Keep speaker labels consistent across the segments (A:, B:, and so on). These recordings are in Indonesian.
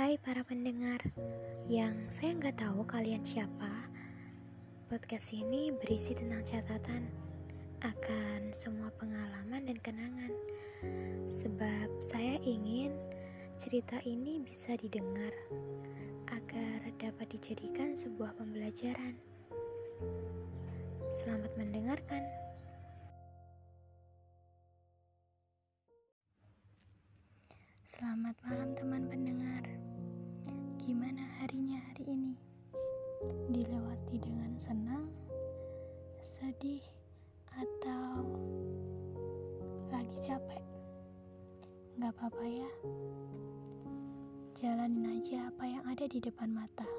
A: Hai para pendengar yang saya nggak tahu kalian siapa. Podcast ini berisi tentang catatan akan semua pengalaman dan kenangan. Sebab saya ingin cerita ini bisa didengar agar dapat dijadikan sebuah pembelajaran. Selamat mendengarkan.
B: Selamat malam teman pendengar Gimana harinya hari ini? Dilewati dengan senang, sedih, atau lagi capek? Gak apa-apa ya Jalanin aja apa yang ada di depan mata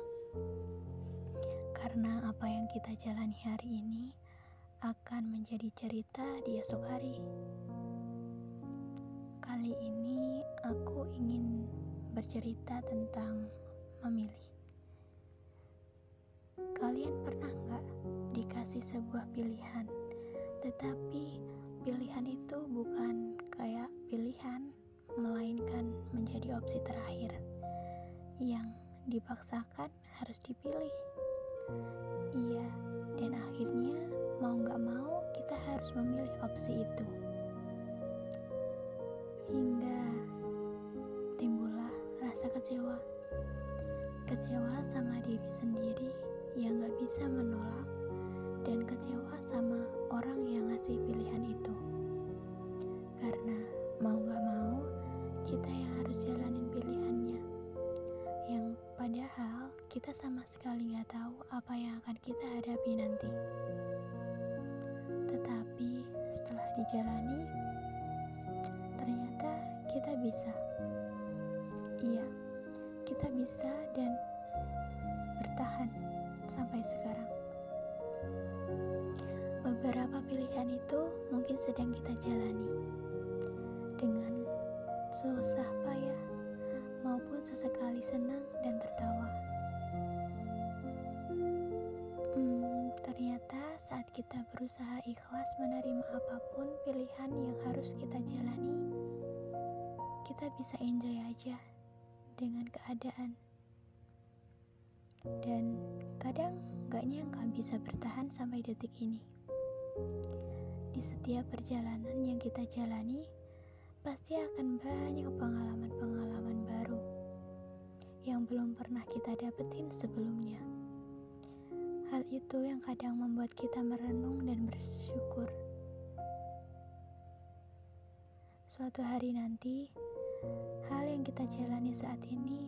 B: Karena apa yang kita jalani hari ini akan menjadi cerita di esok hari. Kali ini aku ingin bercerita tentang memilih. Kalian pernah nggak dikasih sebuah pilihan, tetapi pilihan itu bukan kayak pilihan, melainkan menjadi opsi terakhir yang dipaksakan harus dipilih. Iya, dan akhirnya mau nggak mau kita harus memilih opsi itu hingga timbullah rasa kecewa. Kecewa sama diri sendiri yang gak bisa menolak dan kecewa sama orang yang ngasih pilihan itu. Karena mau gak mau, kita yang harus jalanin pilihannya. Yang padahal kita sama sekali gak tahu apa yang akan kita hadapi nanti. Tetapi setelah dijalani, ternyata kita bisa. Iya, kita bisa dan bertahan sampai sekarang. Beberapa pilihan itu mungkin sedang kita jalani dengan susah payah maupun sesekali senang dan tertawa. Hmm, ternyata saat kita berusaha ikhlas menerima apa pun pilihan yang harus kita jalani, kita bisa enjoy aja dengan keadaan. Dan kadang gak nyangka bisa bertahan sampai detik ini. Di setiap perjalanan yang kita jalani, pasti akan banyak pengalaman-pengalaman baru yang belum pernah kita dapetin sebelumnya. Hal itu yang kadang membuat kita merenung dan bersyukur. Suatu hari nanti, yang kita jalani saat ini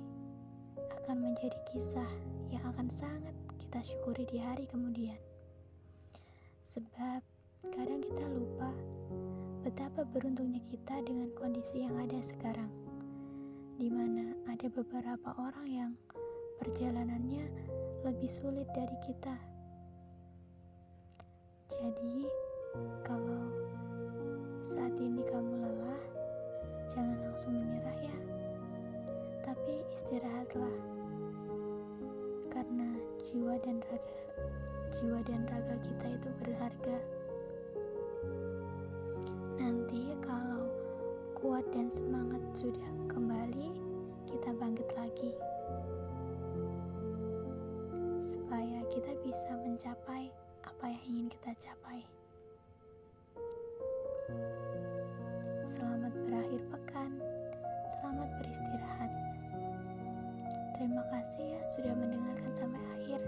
B: akan menjadi kisah yang akan sangat kita syukuri di hari kemudian. Sebab kadang kita lupa betapa beruntungnya kita dengan kondisi yang ada sekarang, di mana ada beberapa orang yang perjalanannya lebih sulit dari kita. Jadi, kalau saat ini kamu lelah, jangan langsung menyerah ya. Tapi istirahatlah. Karena jiwa dan raga jiwa dan raga kita itu berharga. Nanti kalau kuat dan semangat sudah kembali, kita bangkit lagi. Supaya kita bisa mencapai apa yang ingin kita capai. Selamat berakhir pekan. Selamat beristirahat. Terima kasih ya sudah mendengarkan sampai akhir.